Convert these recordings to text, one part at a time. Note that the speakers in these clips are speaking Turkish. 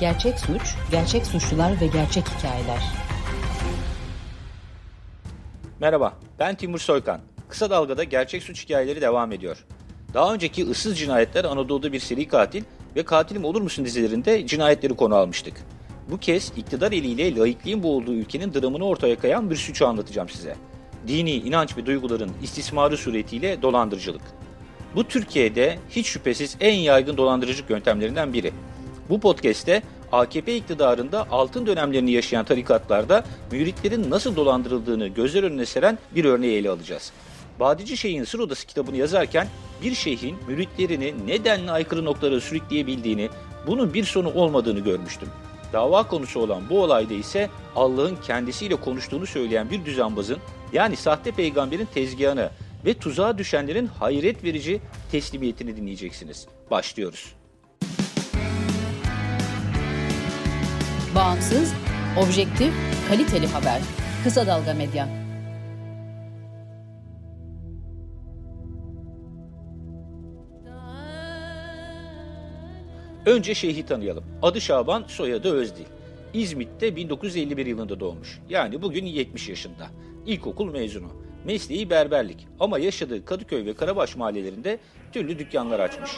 Gerçek suç, gerçek suçlular ve gerçek hikayeler. Merhaba, ben Timur Soykan. Kısa Dalga'da gerçek suç hikayeleri devam ediyor. Daha önceki ıssız cinayetler Anadolu'da bir seri katil ve Katilim Olur Musun dizilerinde cinayetleri konu almıştık. Bu kez iktidar eliyle laikliğin boğulduğu ülkenin dramını ortaya kayan bir suçu anlatacağım size. Dini, inanç ve duyguların istismarı suretiyle dolandırıcılık. Bu Türkiye'de hiç şüphesiz en yaygın dolandırıcılık yöntemlerinden biri. Bu podcast'te AKP iktidarında altın dönemlerini yaşayan tarikatlarda müritlerin nasıl dolandırıldığını gözler önüne seren bir örneği ele alacağız. Badici Şeyh'in Sır Odası kitabını yazarken bir şeyhin müritlerini nedenle aykırı noktalara sürükleyebildiğini, bunun bir sonu olmadığını görmüştüm. Dava konusu olan bu olayda ise Allah'ın kendisiyle konuştuğunu söyleyen bir düzenbazın yani sahte peygamberin tezgahını ve tuzağa düşenlerin hayret verici teslimiyetini dinleyeceksiniz. Başlıyoruz. Bağımsız, objektif, kaliteli haber. Kısa Dalga Medya. Önce şeyhi tanıyalım. Adı Şaban, soyadı Özdil. İzmit'te 1951 yılında doğmuş. Yani bugün 70 yaşında. İlkokul mezunu. Mesleği berberlik ama yaşadığı Kadıköy ve Karabaş mahallelerinde türlü dükkanlar açmış.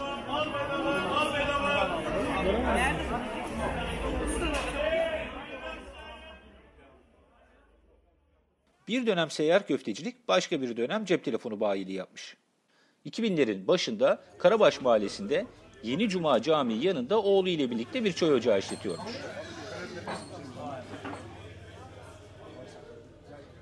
Bir dönem seyyar köftecilik, başka bir dönem cep telefonu bayiliği yapmış. 2000'lerin başında Karabaş Mahallesi'nde Yeni Cuma Camii yanında oğlu ile birlikte bir çay ocağı işletiyormuş.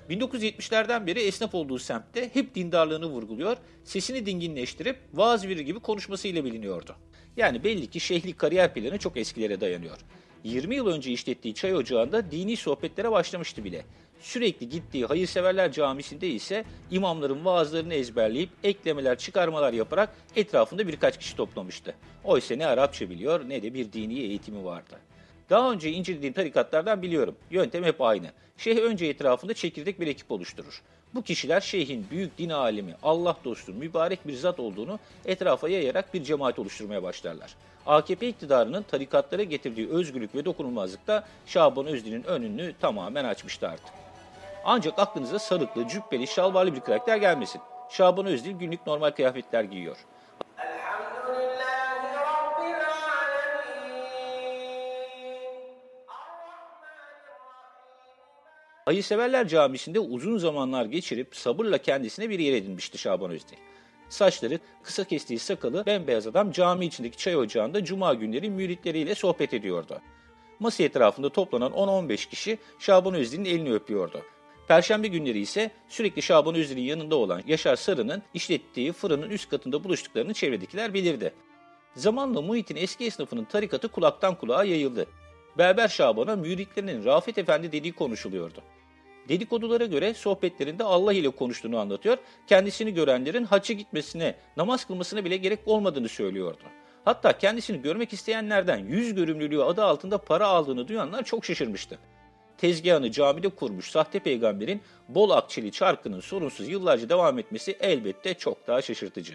1970'lerden beri esnaf olduğu semtte hep dindarlığını vurguluyor, sesini dinginleştirip vaaz verir gibi konuşmasıyla biliniyordu. Yani belli ki şeyhlik kariyer planı çok eskilere dayanıyor. 20 yıl önce işlettiği çay ocağında dini sohbetlere başlamıştı bile. Sürekli gittiği Hayırseverler Camisi'nde ise imamların vaazlarını ezberleyip eklemeler, çıkarmalar yaparak etrafında birkaç kişi toplamıştı. Oysa ne Arapça biliyor ne de bir dini eğitimi vardı. Daha önce incelediğim tarikatlardan biliyorum. Yöntem hep aynı. Şeyh önce etrafında çekirdek bir ekip oluşturur. Bu kişiler şeyhin büyük din alemi, Allah dostu, mübarek bir zat olduğunu etrafa yayarak bir cemaat oluşturmaya başlarlar. AKP iktidarının tarikatlara getirdiği özgürlük ve dokunulmazlık da Şaban Özdil'in önünü tamamen açmıştı artık. Ancak aklınıza sarıklı, cübbeli, şalvarlı bir karakter gelmesin. Şaban Özdil günlük normal kıyafetler giyiyor. Hayırseverler Camisi'nde uzun zamanlar geçirip sabırla kendisine bir yer edinmişti Şaban Özdil. Saçları kısa kestiği sakalı bembeyaz adam cami içindeki çay ocağında cuma günleri müritleriyle sohbet ediyordu. Masa etrafında toplanan 10-15 kişi Şaban Özdil'in elini öpüyordu. Perşembe günleri ise sürekli Şaban Özdil'in yanında olan Yaşar Sarı'nın işlettiği fırının üst katında buluştuklarını çevredekiler bilirdi. Zamanla Muhit'in eski esnafının tarikatı kulaktan kulağa yayıldı. Berber Şaban'a müritlerinin Rafet Efendi dediği konuşuluyordu. Dedikodulara göre sohbetlerinde Allah ile konuştuğunu anlatıyor, kendisini görenlerin hacca gitmesine, namaz kılmasına bile gerek olmadığını söylüyordu. Hatta kendisini görmek isteyenlerden yüz görümlülüğü adı altında para aldığını duyanlar çok şaşırmıştı. Tezgahını camide kurmuş sahte peygamberin bol akçeli çarkının sorunsuz yıllarca devam etmesi elbette çok daha şaşırtıcı.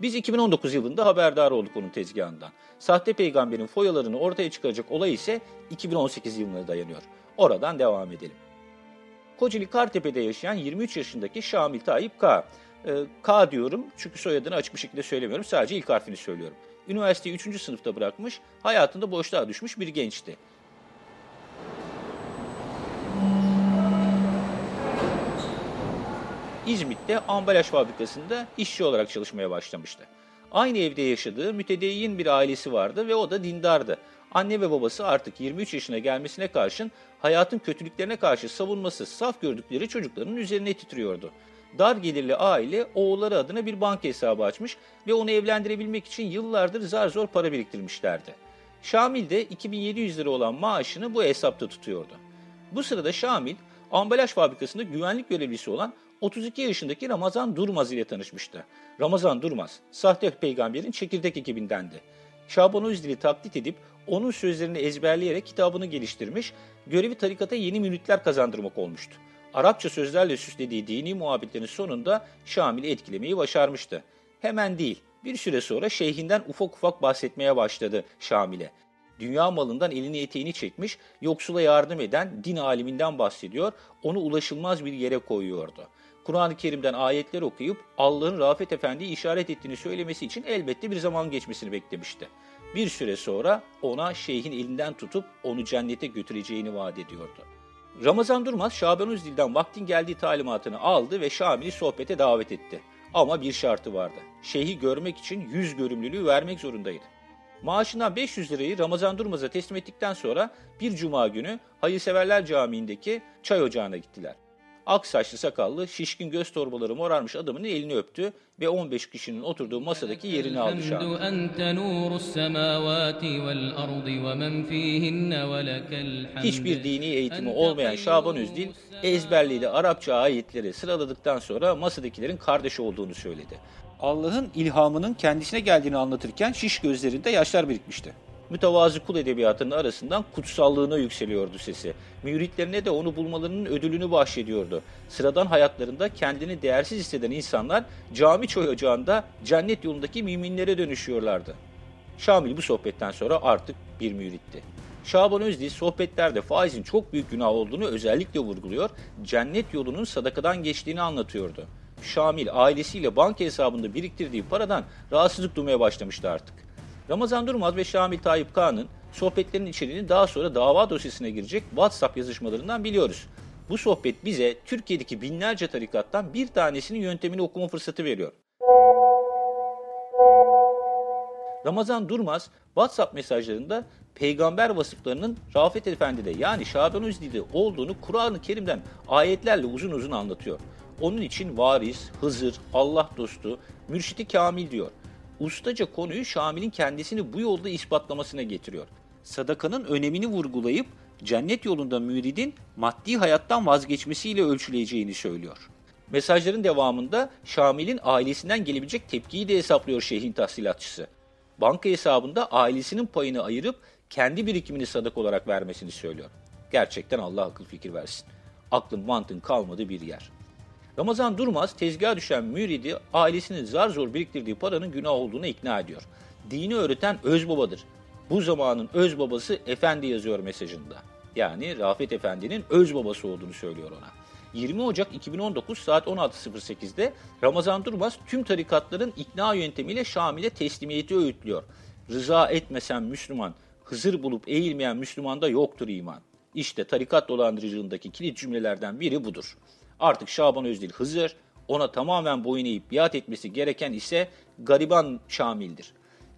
Biz 2019 yılında haberdar olduk onun tezgahından. Sahte peygamberin foyalarını ortaya çıkaracak olay ise 2018 yılına dayanıyor. Oradan devam edelim. Kocaeli Kartepe'de yaşayan 23 yaşındaki Şamil Tayyip K. Ee, K diyorum çünkü soyadını açık bir şekilde söylemiyorum. Sadece ilk harfini söylüyorum. Üniversiteyi 3. sınıfta bırakmış, hayatında boşluğa düşmüş bir gençti. İzmit'te ambalaj fabrikasında işçi olarak çalışmaya başlamıştı. Aynı evde yaşadığı mütedeyyin bir ailesi vardı ve o da dindardı. Anne ve babası artık 23 yaşına gelmesine karşın hayatın kötülüklerine karşı savunması saf gördükleri çocukların üzerine titriyordu. Dar gelirli aile oğulları adına bir banka hesabı açmış ve onu evlendirebilmek için yıllardır zar zor para biriktirmişlerdi. Şamil de 2700 lira olan maaşını bu hesapta tutuyordu. Bu sırada Şamil, ambalaj fabrikasında güvenlik görevlisi olan 32 yaşındaki Ramazan Durmaz ile tanışmıştı. Ramazan Durmaz, sahte peygamberin çekirdek ekibindendi. Şaban Özdil'i taklit edip onun sözlerini ezberleyerek kitabını geliştirmiş, görevi tarikata yeni münitler kazandırmak olmuştu. Arapça sözlerle süslediği dini muhabbetlerin sonunda Şamil'i etkilemeyi başarmıştı. Hemen değil, bir süre sonra şeyhinden ufak ufak bahsetmeye başladı Şamil'e. Dünya malından elini eteğini çekmiş, yoksula yardım eden din aliminden bahsediyor, onu ulaşılmaz bir yere koyuyordu. Kur'an-ı Kerim'den ayetler okuyup Allah'ın Rafet Efendi'yi işaret ettiğini söylemesi için elbette bir zaman geçmesini beklemişti. Bir süre sonra ona şeyhin elinden tutup onu cennete götüreceğini vaat ediyordu. Ramazan Durmaz Şaban Özdil'den vaktin geldiği talimatını aldı ve Şamil'i sohbete davet etti. Ama bir şartı vardı. Şeyhi görmek için yüz görümlülüğü vermek zorundaydı. Maaşından 500 lirayı Ramazan Durmaz'a teslim ettikten sonra bir cuma günü Hayırseverler Camii'ndeki çay ocağına gittiler. Ak saçlı sakallı, şişkin göz torbaları morarmış adamın elini öptü ve 15 kişinin oturduğu masadaki yerini aldı Şamil. Hiçbir dini eğitimi olmayan Şaban Özdil ezberliyle Arapça ayetleri sıraladıktan sonra masadakilerin kardeş olduğunu söyledi. Allah'ın ilhamının kendisine geldiğini anlatırken şiş gözlerinde yaşlar birikmişti mütevazı kul edebiyatının arasından kutsallığına yükseliyordu sesi. Müritlerine de onu bulmalarının ödülünü bahşediyordu. Sıradan hayatlarında kendini değersiz hisseden insanlar cami çay ocağında cennet yolundaki müminlere dönüşüyorlardı. Şamil bu sohbetten sonra artık bir müritti. Şaban Özdil sohbetlerde faizin çok büyük günah olduğunu özellikle vurguluyor, cennet yolunun sadakadan geçtiğini anlatıyordu. Şamil ailesiyle banka hesabında biriktirdiği paradan rahatsızlık duymaya başlamıştı artık. Ramazan Durmaz ve Şamil Tayyip Kağan'ın sohbetlerinin içeriğini daha sonra dava dosyasına girecek WhatsApp yazışmalarından biliyoruz. Bu sohbet bize Türkiye'deki binlerce tarikattan bir tanesinin yöntemini okuma fırsatı veriyor. Ramazan Durmaz WhatsApp mesajlarında peygamber vasıflarının Rafet Efendi'de yani Şaban Özdi'de olduğunu Kur'an-ı Kerim'den ayetlerle uzun uzun anlatıyor. Onun için varis, Hızır, Allah dostu, mürşidi kamil diyor ustaca konuyu Şamil'in kendisini bu yolda ispatlamasına getiriyor. Sadakanın önemini vurgulayıp cennet yolunda müridin maddi hayattan vazgeçmesiyle ölçüleceğini söylüyor. Mesajların devamında Şamil'in ailesinden gelebilecek tepkiyi de hesaplıyor şeyhin tahsilatçısı. Banka hesabında ailesinin payını ayırıp kendi birikimini sadak olarak vermesini söylüyor. Gerçekten Allah akıl fikir versin. Aklın mantığın kalmadığı bir yer. Ramazan Durmaz tezgaha düşen müridi ailesinin zar zor biriktirdiği paranın günah olduğunu ikna ediyor. Dini öğreten öz babadır. Bu zamanın öz babası efendi yazıyor mesajında. Yani Rafet Efendi'nin öz babası olduğunu söylüyor ona. 20 Ocak 2019 saat 16.08'de Ramazan Durmaz tüm tarikatların ikna yöntemiyle Şamil'e teslimiyeti öğütlüyor. Rıza etmesen Müslüman, Hızır bulup eğilmeyen Müslümanda yoktur iman. İşte tarikat dolandırıcılığındaki kilit cümlelerden biri budur. Artık Şaban Özdil Hızır, ona tamamen boyun eğip biat etmesi gereken ise gariban Şamil'dir.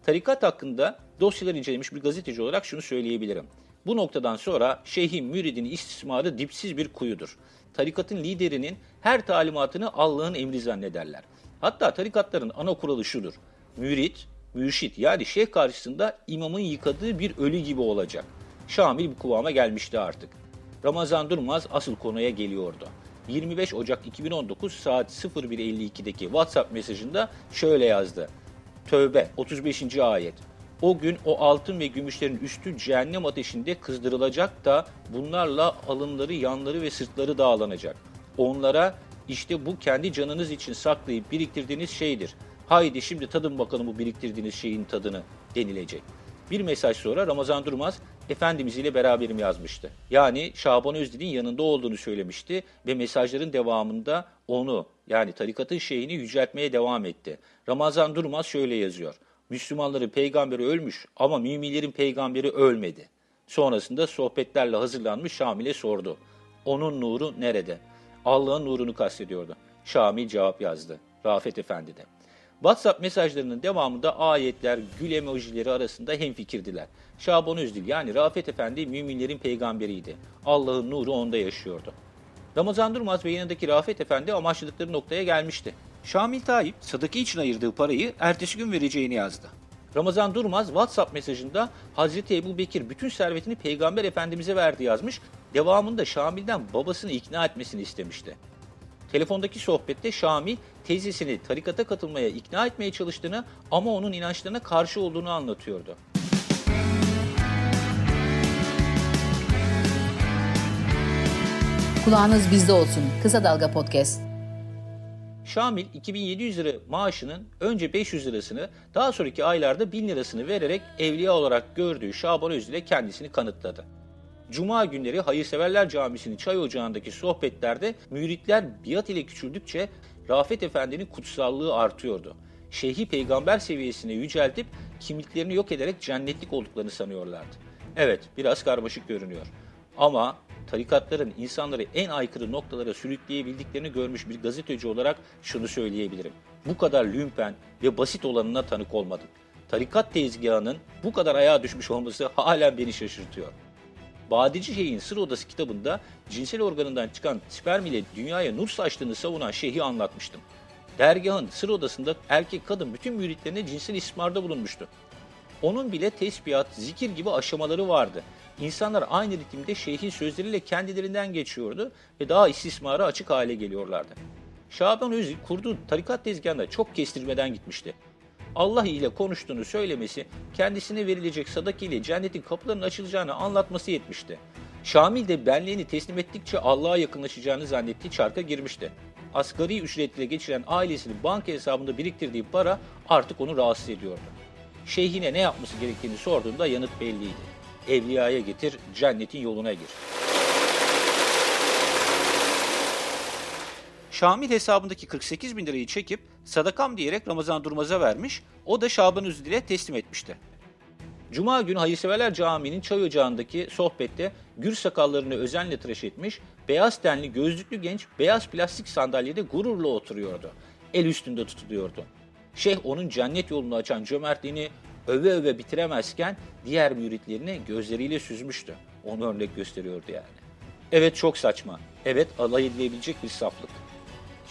Tarikat hakkında dosyalar incelemiş bir gazeteci olarak şunu söyleyebilirim. Bu noktadan sonra şeyhin müridini istismarı dipsiz bir kuyudur. Tarikatın liderinin her talimatını Allah'ın emri zannederler. Hatta tarikatların ana kuralı şudur. Mürit, mürşit yani şeyh karşısında imamın yıkadığı bir ölü gibi olacak. Şamil bu kıvama gelmişti artık. Ramazan Durmaz asıl konuya geliyordu. 25 Ocak 2019 saat 01.52'deki WhatsApp mesajında şöyle yazdı. Tövbe 35. ayet. O gün o altın ve gümüşlerin üstü cehennem ateşinde kızdırılacak da bunlarla alınları, yanları ve sırtları dağlanacak. Onlara işte bu kendi canınız için saklayıp biriktirdiğiniz şeydir. Haydi şimdi tadın bakalım bu biriktirdiğiniz şeyin tadını denilecek. Bir mesaj sonra Ramazan Durmaz Efendimiz ile beraberim yazmıştı. Yani Şaban Özdil'in yanında olduğunu söylemişti ve mesajların devamında onu yani tarikatın şeyini yüceltmeye devam etti. Ramazan Durmaz şöyle yazıyor. Müslümanların peygamberi ölmüş ama müminlerin peygamberi ölmedi. Sonrasında sohbetlerle hazırlanmış Şamil'e sordu. Onun nuru nerede? Allah'ın nurunu kastediyordu. Şamil cevap yazdı. Rafet Efendi de. WhatsApp mesajlarının devamında ayetler, gül emojileri arasında hemfikirdiler. Şaban Özdil yani Rafet Efendi müminlerin peygamberiydi. Allah'ın nuru onda yaşıyordu. Ramazan Durmaz ve yanındaki Rafet Efendi amaçladıkları noktaya gelmişti. Şamil Tayyip sadaka için ayırdığı parayı ertesi gün vereceğini yazdı. Ramazan Durmaz WhatsApp mesajında Hazreti Ebu Bekir bütün servetini Peygamber Efendimiz'e verdi yazmış. Devamında Şamil'den babasını ikna etmesini istemişti. Telefondaki sohbette Şami teyzesini tarikata katılmaya ikna etmeye çalıştığını ama onun inançlarına karşı olduğunu anlatıyordu. Kulağınız bizde olsun. Kısa Dalga Podcast. Şamil 2700 lira maaşının önce 500 lirasını daha sonraki aylarda 1000 lirasını vererek evliya olarak gördüğü Şaban ile kendisini kanıtladı. Cuma günleri Hayırseverler Camisi'nin çay ocağındaki sohbetlerde müritler biat ile küçüldükçe Rafet Efendi'nin kutsallığı artıyordu. Şeyhi peygamber seviyesine yüceltip kimliklerini yok ederek cennetlik olduklarını sanıyorlardı. Evet, biraz karmaşık görünüyor. Ama tarikatların insanları en aykırı noktalara sürükleyebildiklerini görmüş bir gazeteci olarak şunu söyleyebilirim. Bu kadar lümpen ve basit olanına tanık olmadım. Tarikat tezgahının bu kadar ayağa düşmüş olması halen beni şaşırtıyor. Badici Şeyh'in Sır Odası kitabında cinsel organından çıkan sperm ile dünyaya nur saçtığını savunan şeyhi anlatmıştım. Dergahın Sır Odası'nda erkek kadın bütün müritlerine cinsel ismarda bulunmuştu. Onun bile tesbihat, zikir gibi aşamaları vardı. İnsanlar aynı ritimde şeyhin sözleriyle kendilerinden geçiyordu ve daha istismara açık hale geliyorlardı. Şaban Özil kurduğu tarikat tezgahında çok kestirmeden gitmişti. Allah ile konuştuğunu söylemesi, kendisine verilecek sadaka ile cennetin kapılarının açılacağını anlatması yetmişti. Şamil de benliğini teslim ettikçe Allah'a yakınlaşacağını zannettiği çarka girmişti. Asgari ücretle geçiren ailesinin banka hesabında biriktirdiği para artık onu rahatsız ediyordu. Şeyhine ne yapması gerektiğini sorduğunda yanıt belliydi. Evliyaya getir, cennetin yoluna gir. Şamil hesabındaki 48 bin lirayı çekip sadakam diyerek Ramazan Durmaz'a vermiş, o da Şaban Üzül'e teslim etmişti. Cuma günü Hayırseverler Camii'nin çay ocağındaki sohbette gür sakallarını özenle tıraş etmiş, beyaz tenli gözlüklü genç beyaz plastik sandalyede gururla oturuyordu. El üstünde tutuluyordu. Şeyh onun cennet yolunu açan cömertliğini öve öve bitiremezken diğer müritlerini gözleriyle süzmüştü. Onu örnek gösteriyordu yani. Evet çok saçma. Evet alay edilebilecek bir saflık.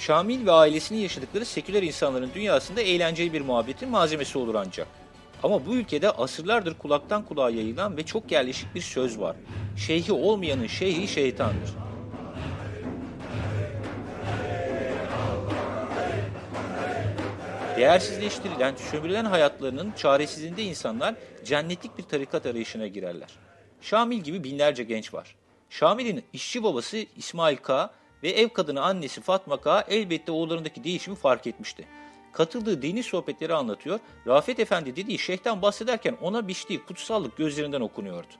Şamil ve ailesinin yaşadıkları seküler insanların dünyasında eğlenceli bir muhabbetin malzemesi olur ancak. Ama bu ülkede asırlardır kulaktan kulağa yayılan ve çok yerleşik bir söz var. Şeyhi olmayanın şeyhi şeytandır. Değersizleştirilen, sömürülen hayatlarının çaresizliğinde insanlar cennetlik bir tarikat arayışına girerler. Şamil gibi binlerce genç var. Şamil'in işçi babası İsmail K ve ev kadını annesi Fatma K elbette oğullarındaki değişimi fark etmişti. Katıldığı dini sohbetleri anlatıyor, Rafet Efendi dediği şeyhten bahsederken ona biçtiği kutsallık gözlerinden okunuyordu.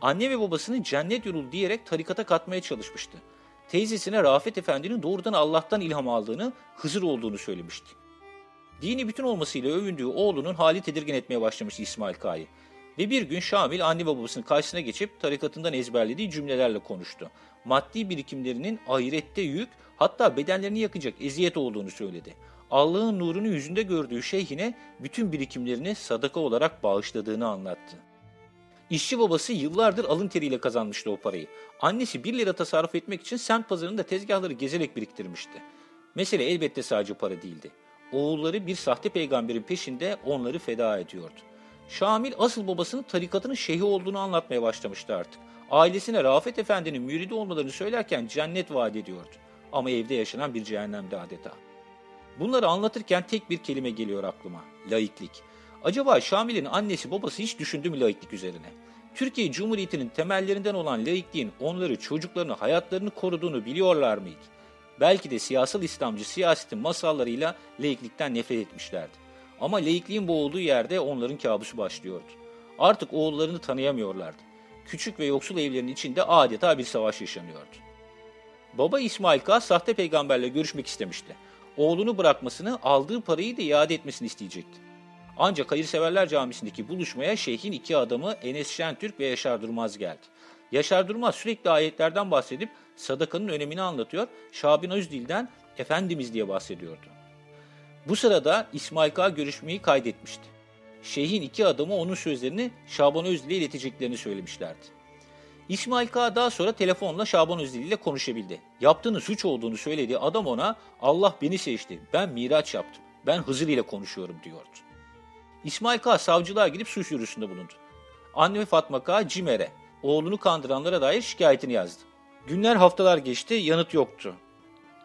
Anne ve babasını cennet yolu diyerek tarikata katmaya çalışmıştı. Teyzesine Rafet Efendi'nin doğrudan Allah'tan ilham aldığını, Hızır olduğunu söylemişti. Dini bütün olmasıyla övündüğü oğlunun hali tedirgin etmeye başlamıştı İsmail K'yı. Ve bir gün Şamil anne babasının karşısına geçip tarikatından ezberlediği cümlelerle konuştu. Maddi birikimlerinin ahirette yük hatta bedenlerini yakacak eziyet olduğunu söyledi. Allah'ın nurunu yüzünde gördüğü şeyhine bütün birikimlerini sadaka olarak bağışladığını anlattı. İşçi babası yıllardır alın teriyle kazanmıştı o parayı. Annesi 1 lira tasarruf etmek için semt pazarında tezgahları gezerek biriktirmişti. Mesele elbette sadece para değildi. Oğulları bir sahte peygamberin peşinde onları feda ediyordu. Şamil asıl babasının tarikatının şeyhi olduğunu anlatmaya başlamıştı artık. Ailesine Rafet Efendi'nin müridi olmalarını söylerken cennet vaat ediyordu. Ama evde yaşanan bir cehennemdi adeta. Bunları anlatırken tek bir kelime geliyor aklıma. Laiklik. Acaba Şamil'in annesi babası hiç düşündü mü laiklik üzerine? Türkiye Cumhuriyeti'nin temellerinden olan laikliğin onları, çocuklarını, hayatlarını koruduğunu biliyorlar mıydı? Belki de siyasal İslamcı siyasetin masallarıyla laiklikten nefret etmişlerdi. Ama laikliğin boğulduğu yerde onların kabusu başlıyordu. Artık oğullarını tanıyamıyorlardı. Küçük ve yoksul evlerin içinde adeta bir savaş yaşanıyordu. Baba İsmail K. sahte peygamberle görüşmek istemişti. Oğlunu bırakmasını, aldığı parayı da iade etmesini isteyecekti. Ancak Hayırseverler Camisi'ndeki buluşmaya şeyhin iki adamı Enes Şentürk ve Yaşar Durmaz geldi. Yaşar Durmaz sürekli ayetlerden bahsedip sadakanın önemini anlatıyor, Şabin Özdil'den Efendimiz diye bahsediyordu. Bu sırada İsmail K. görüşmeyi kaydetmişti. Şeyhin iki adamı onun sözlerini Şaban Özdil'e ileteceklerini söylemişlerdi. İsmail K. daha sonra telefonla Şaban Özdil ile konuşabildi. Yaptığını suç olduğunu söylediği adam ona Allah beni seçti, ben miraç yaptım, ben Hızır ile konuşuyorum diyordu. İsmail K. savcılığa gidip suç yürüsünde bulundu. Anne Fatma K. Cimer'e oğlunu kandıranlara dair şikayetini yazdı. Günler haftalar geçti, yanıt yoktu.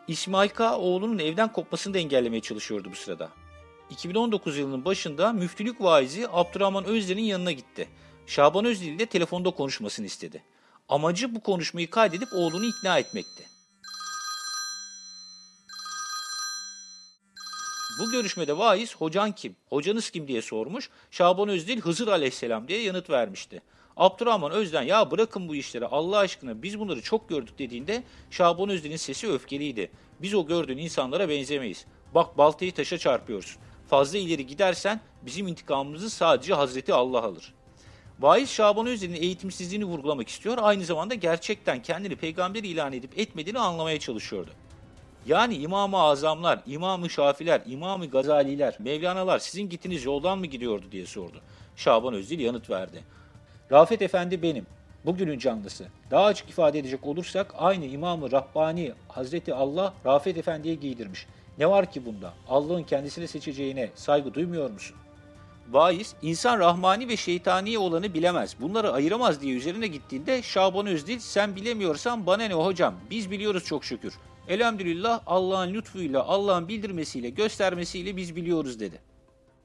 İsmail K. oğlunun evden kopmasını da engellemeye çalışıyordu bu sırada. 2019 yılının başında müftülük vaizi Abdurrahman Özden'in yanına gitti. Şaban Özdil ile telefonda konuşmasını istedi. Amacı bu konuşmayı kaydedip oğlunu ikna etmekti. Bu görüşmede vaiz hocan kim, hocanız kim diye sormuş. Şaban Özdil Hızır aleyhisselam diye yanıt vermişti. Abdurrahman Özden ya bırakın bu işleri Allah aşkına biz bunları çok gördük dediğinde Şaban Özdil'in sesi öfkeliydi. Biz o gördüğün insanlara benzemeyiz. Bak baltayı taşa çarpıyorsun. Fazla ileri gidersen bizim intikamımızı sadece Hazreti Allah alır. Vaiz Şaban Özdil'in eğitimsizliğini vurgulamak istiyor. Aynı zamanda gerçekten kendini peygamber ilan edip etmediğini anlamaya çalışıyordu. Yani İmam-ı Azamlar, İmam-ı Şafiler, İmam-ı Gazaliler, Mevlana'lar sizin gittiğiniz yoldan mı gidiyordu diye sordu. Şaban Özdil yanıt verdi. Rafet Efendi benim, bugünün canlısı. Daha açık ifade edecek olursak aynı İmam-ı Rabbani Hazreti Allah Rafet Efendi'ye giydirmiş. Ne var ki bunda? Allah'ın kendisini seçeceğine saygı duymuyor musun? Vaiz, insan rahmani ve şeytani olanı bilemez. Bunları ayıramaz diye üzerine gittiğinde Şaban Özdil sen bilemiyorsan bana ne hocam biz biliyoruz çok şükür. Elhamdülillah Allah'ın lütfuyla, Allah'ın bildirmesiyle, göstermesiyle biz biliyoruz dedi.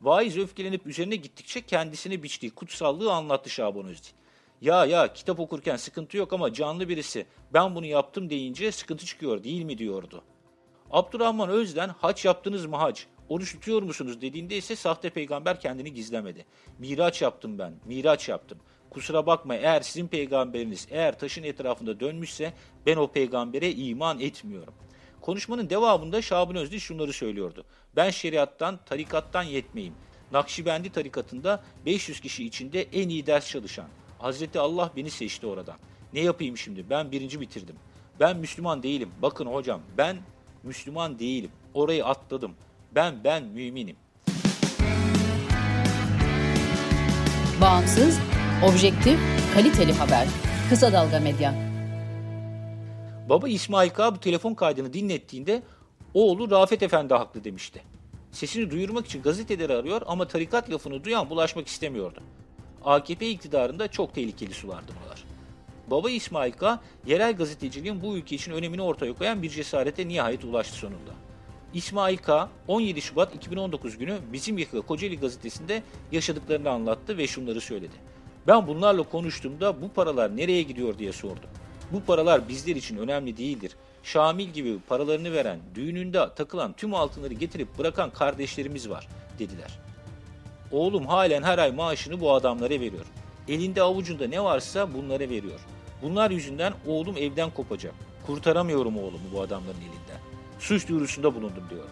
Vaiz öfkelenip üzerine gittikçe kendisini biçtiği kutsallığı anlattı Şaban Özdil. Ya ya kitap okurken sıkıntı yok ama canlı birisi ben bunu yaptım deyince sıkıntı çıkıyor değil mi diyordu. Abdurrahman Özden haç yaptınız mı hac? Oruç tutuyor musunuz dediğinde ise sahte peygamber kendini gizlemedi. Miraç yaptım ben, miraç yaptım. Kusura bakma eğer sizin peygamberiniz eğer taşın etrafında dönmüşse ben o peygambere iman etmiyorum. Konuşmanın devamında Şaban Özdil şunları söylüyordu. Ben şeriattan, tarikattan yetmeyim. Nakşibendi tarikatında 500 kişi içinde en iyi ders çalışan. Hazreti Allah beni seçti oradan. Ne yapayım şimdi? Ben birinci bitirdim. Ben Müslüman değilim. Bakın hocam ben Müslüman değilim. Orayı atladım. Ben ben müminim. Bağımsız, objektif, kaliteli haber. Kısa Dalga Medya. Baba İsmail K. bu telefon kaydını dinlettiğinde oğlu Rafet Efendi haklı demişti. Sesini duyurmak için gazeteleri arıyor ama tarikat lafını duyan bulaşmak istemiyordu. AKP iktidarında çok tehlikeli sulardı buralar. Baba İsmail K. yerel gazeteciliğin bu ülke için önemini ortaya koyan bir cesarete nihayet ulaştı sonunda. İsmail K. 17 Şubat 2019 günü Bizim Yıkı Kocaeli gazetesinde yaşadıklarını anlattı ve şunları söyledi. Ben bunlarla konuştuğumda bu paralar nereye gidiyor diye sordum. Bu paralar bizler için önemli değildir. Şamil gibi paralarını veren, düğününde takılan tüm altınları getirip bırakan kardeşlerimiz var dediler. Oğlum halen her ay maaşını bu adamlara veriyor. Elinde avucunda ne varsa bunlara veriyor. Bunlar yüzünden oğlum evden kopacak. Kurtaramıyorum oğlumu bu adamların elinden. Suç duyurusunda bulundum diyordu.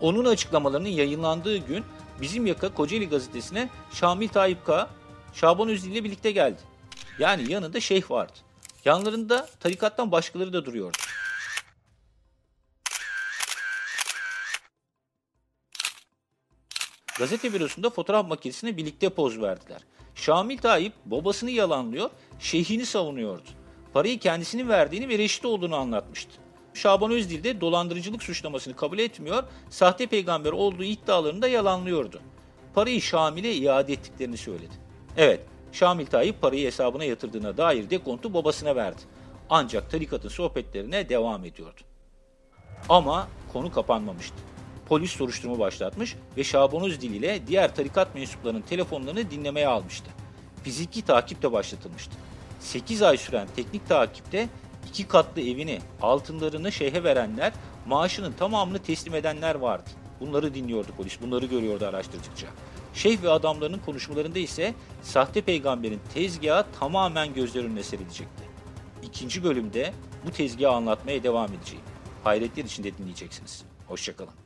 Onun açıklamalarının yayınlandığı gün bizim yaka Kocaeli gazetesine Şamil Tayyip K. Şaban Özil ile birlikte geldi. Yani yanında şeyh vardı. Yanlarında tarikattan başkaları da duruyordu. Gazete bürosunda fotoğraf makinesine birlikte poz verdiler. Şamil Tayyip babasını yalanlıyor, şeyhini savunuyordu. Parayı kendisinin verdiğini ve reşit olduğunu anlatmıştı. Şaban Özdil de dolandırıcılık suçlamasını kabul etmiyor, sahte peygamber olduğu iddialarını da yalanlıyordu. Parayı Şamil'e iade ettiklerini söyledi. Evet, Şamil Tayyip parayı hesabına yatırdığına dair dekontu babasına verdi. Ancak tarikatın sohbetlerine devam ediyordu. Ama konu kapanmamıştı. Polis soruşturma başlatmış ve Şaban Özdil ile diğer tarikat mensuplarının telefonlarını dinlemeye almıştı. Fiziki takip de başlatılmıştı. 8 ay süren teknik takipte iki katlı evini, altınlarını şeyhe verenler, maaşının tamamını teslim edenler vardı. Bunları dinliyordu polis, bunları görüyordu araştırdıkça. Şeyh ve adamlarının konuşmalarında ise sahte peygamberin tezgahı tamamen gözler önüne serilecekti. İkinci bölümde bu tezgahı anlatmaya devam edeceğim. Hayretler içinde dinleyeceksiniz. Hoşçakalın.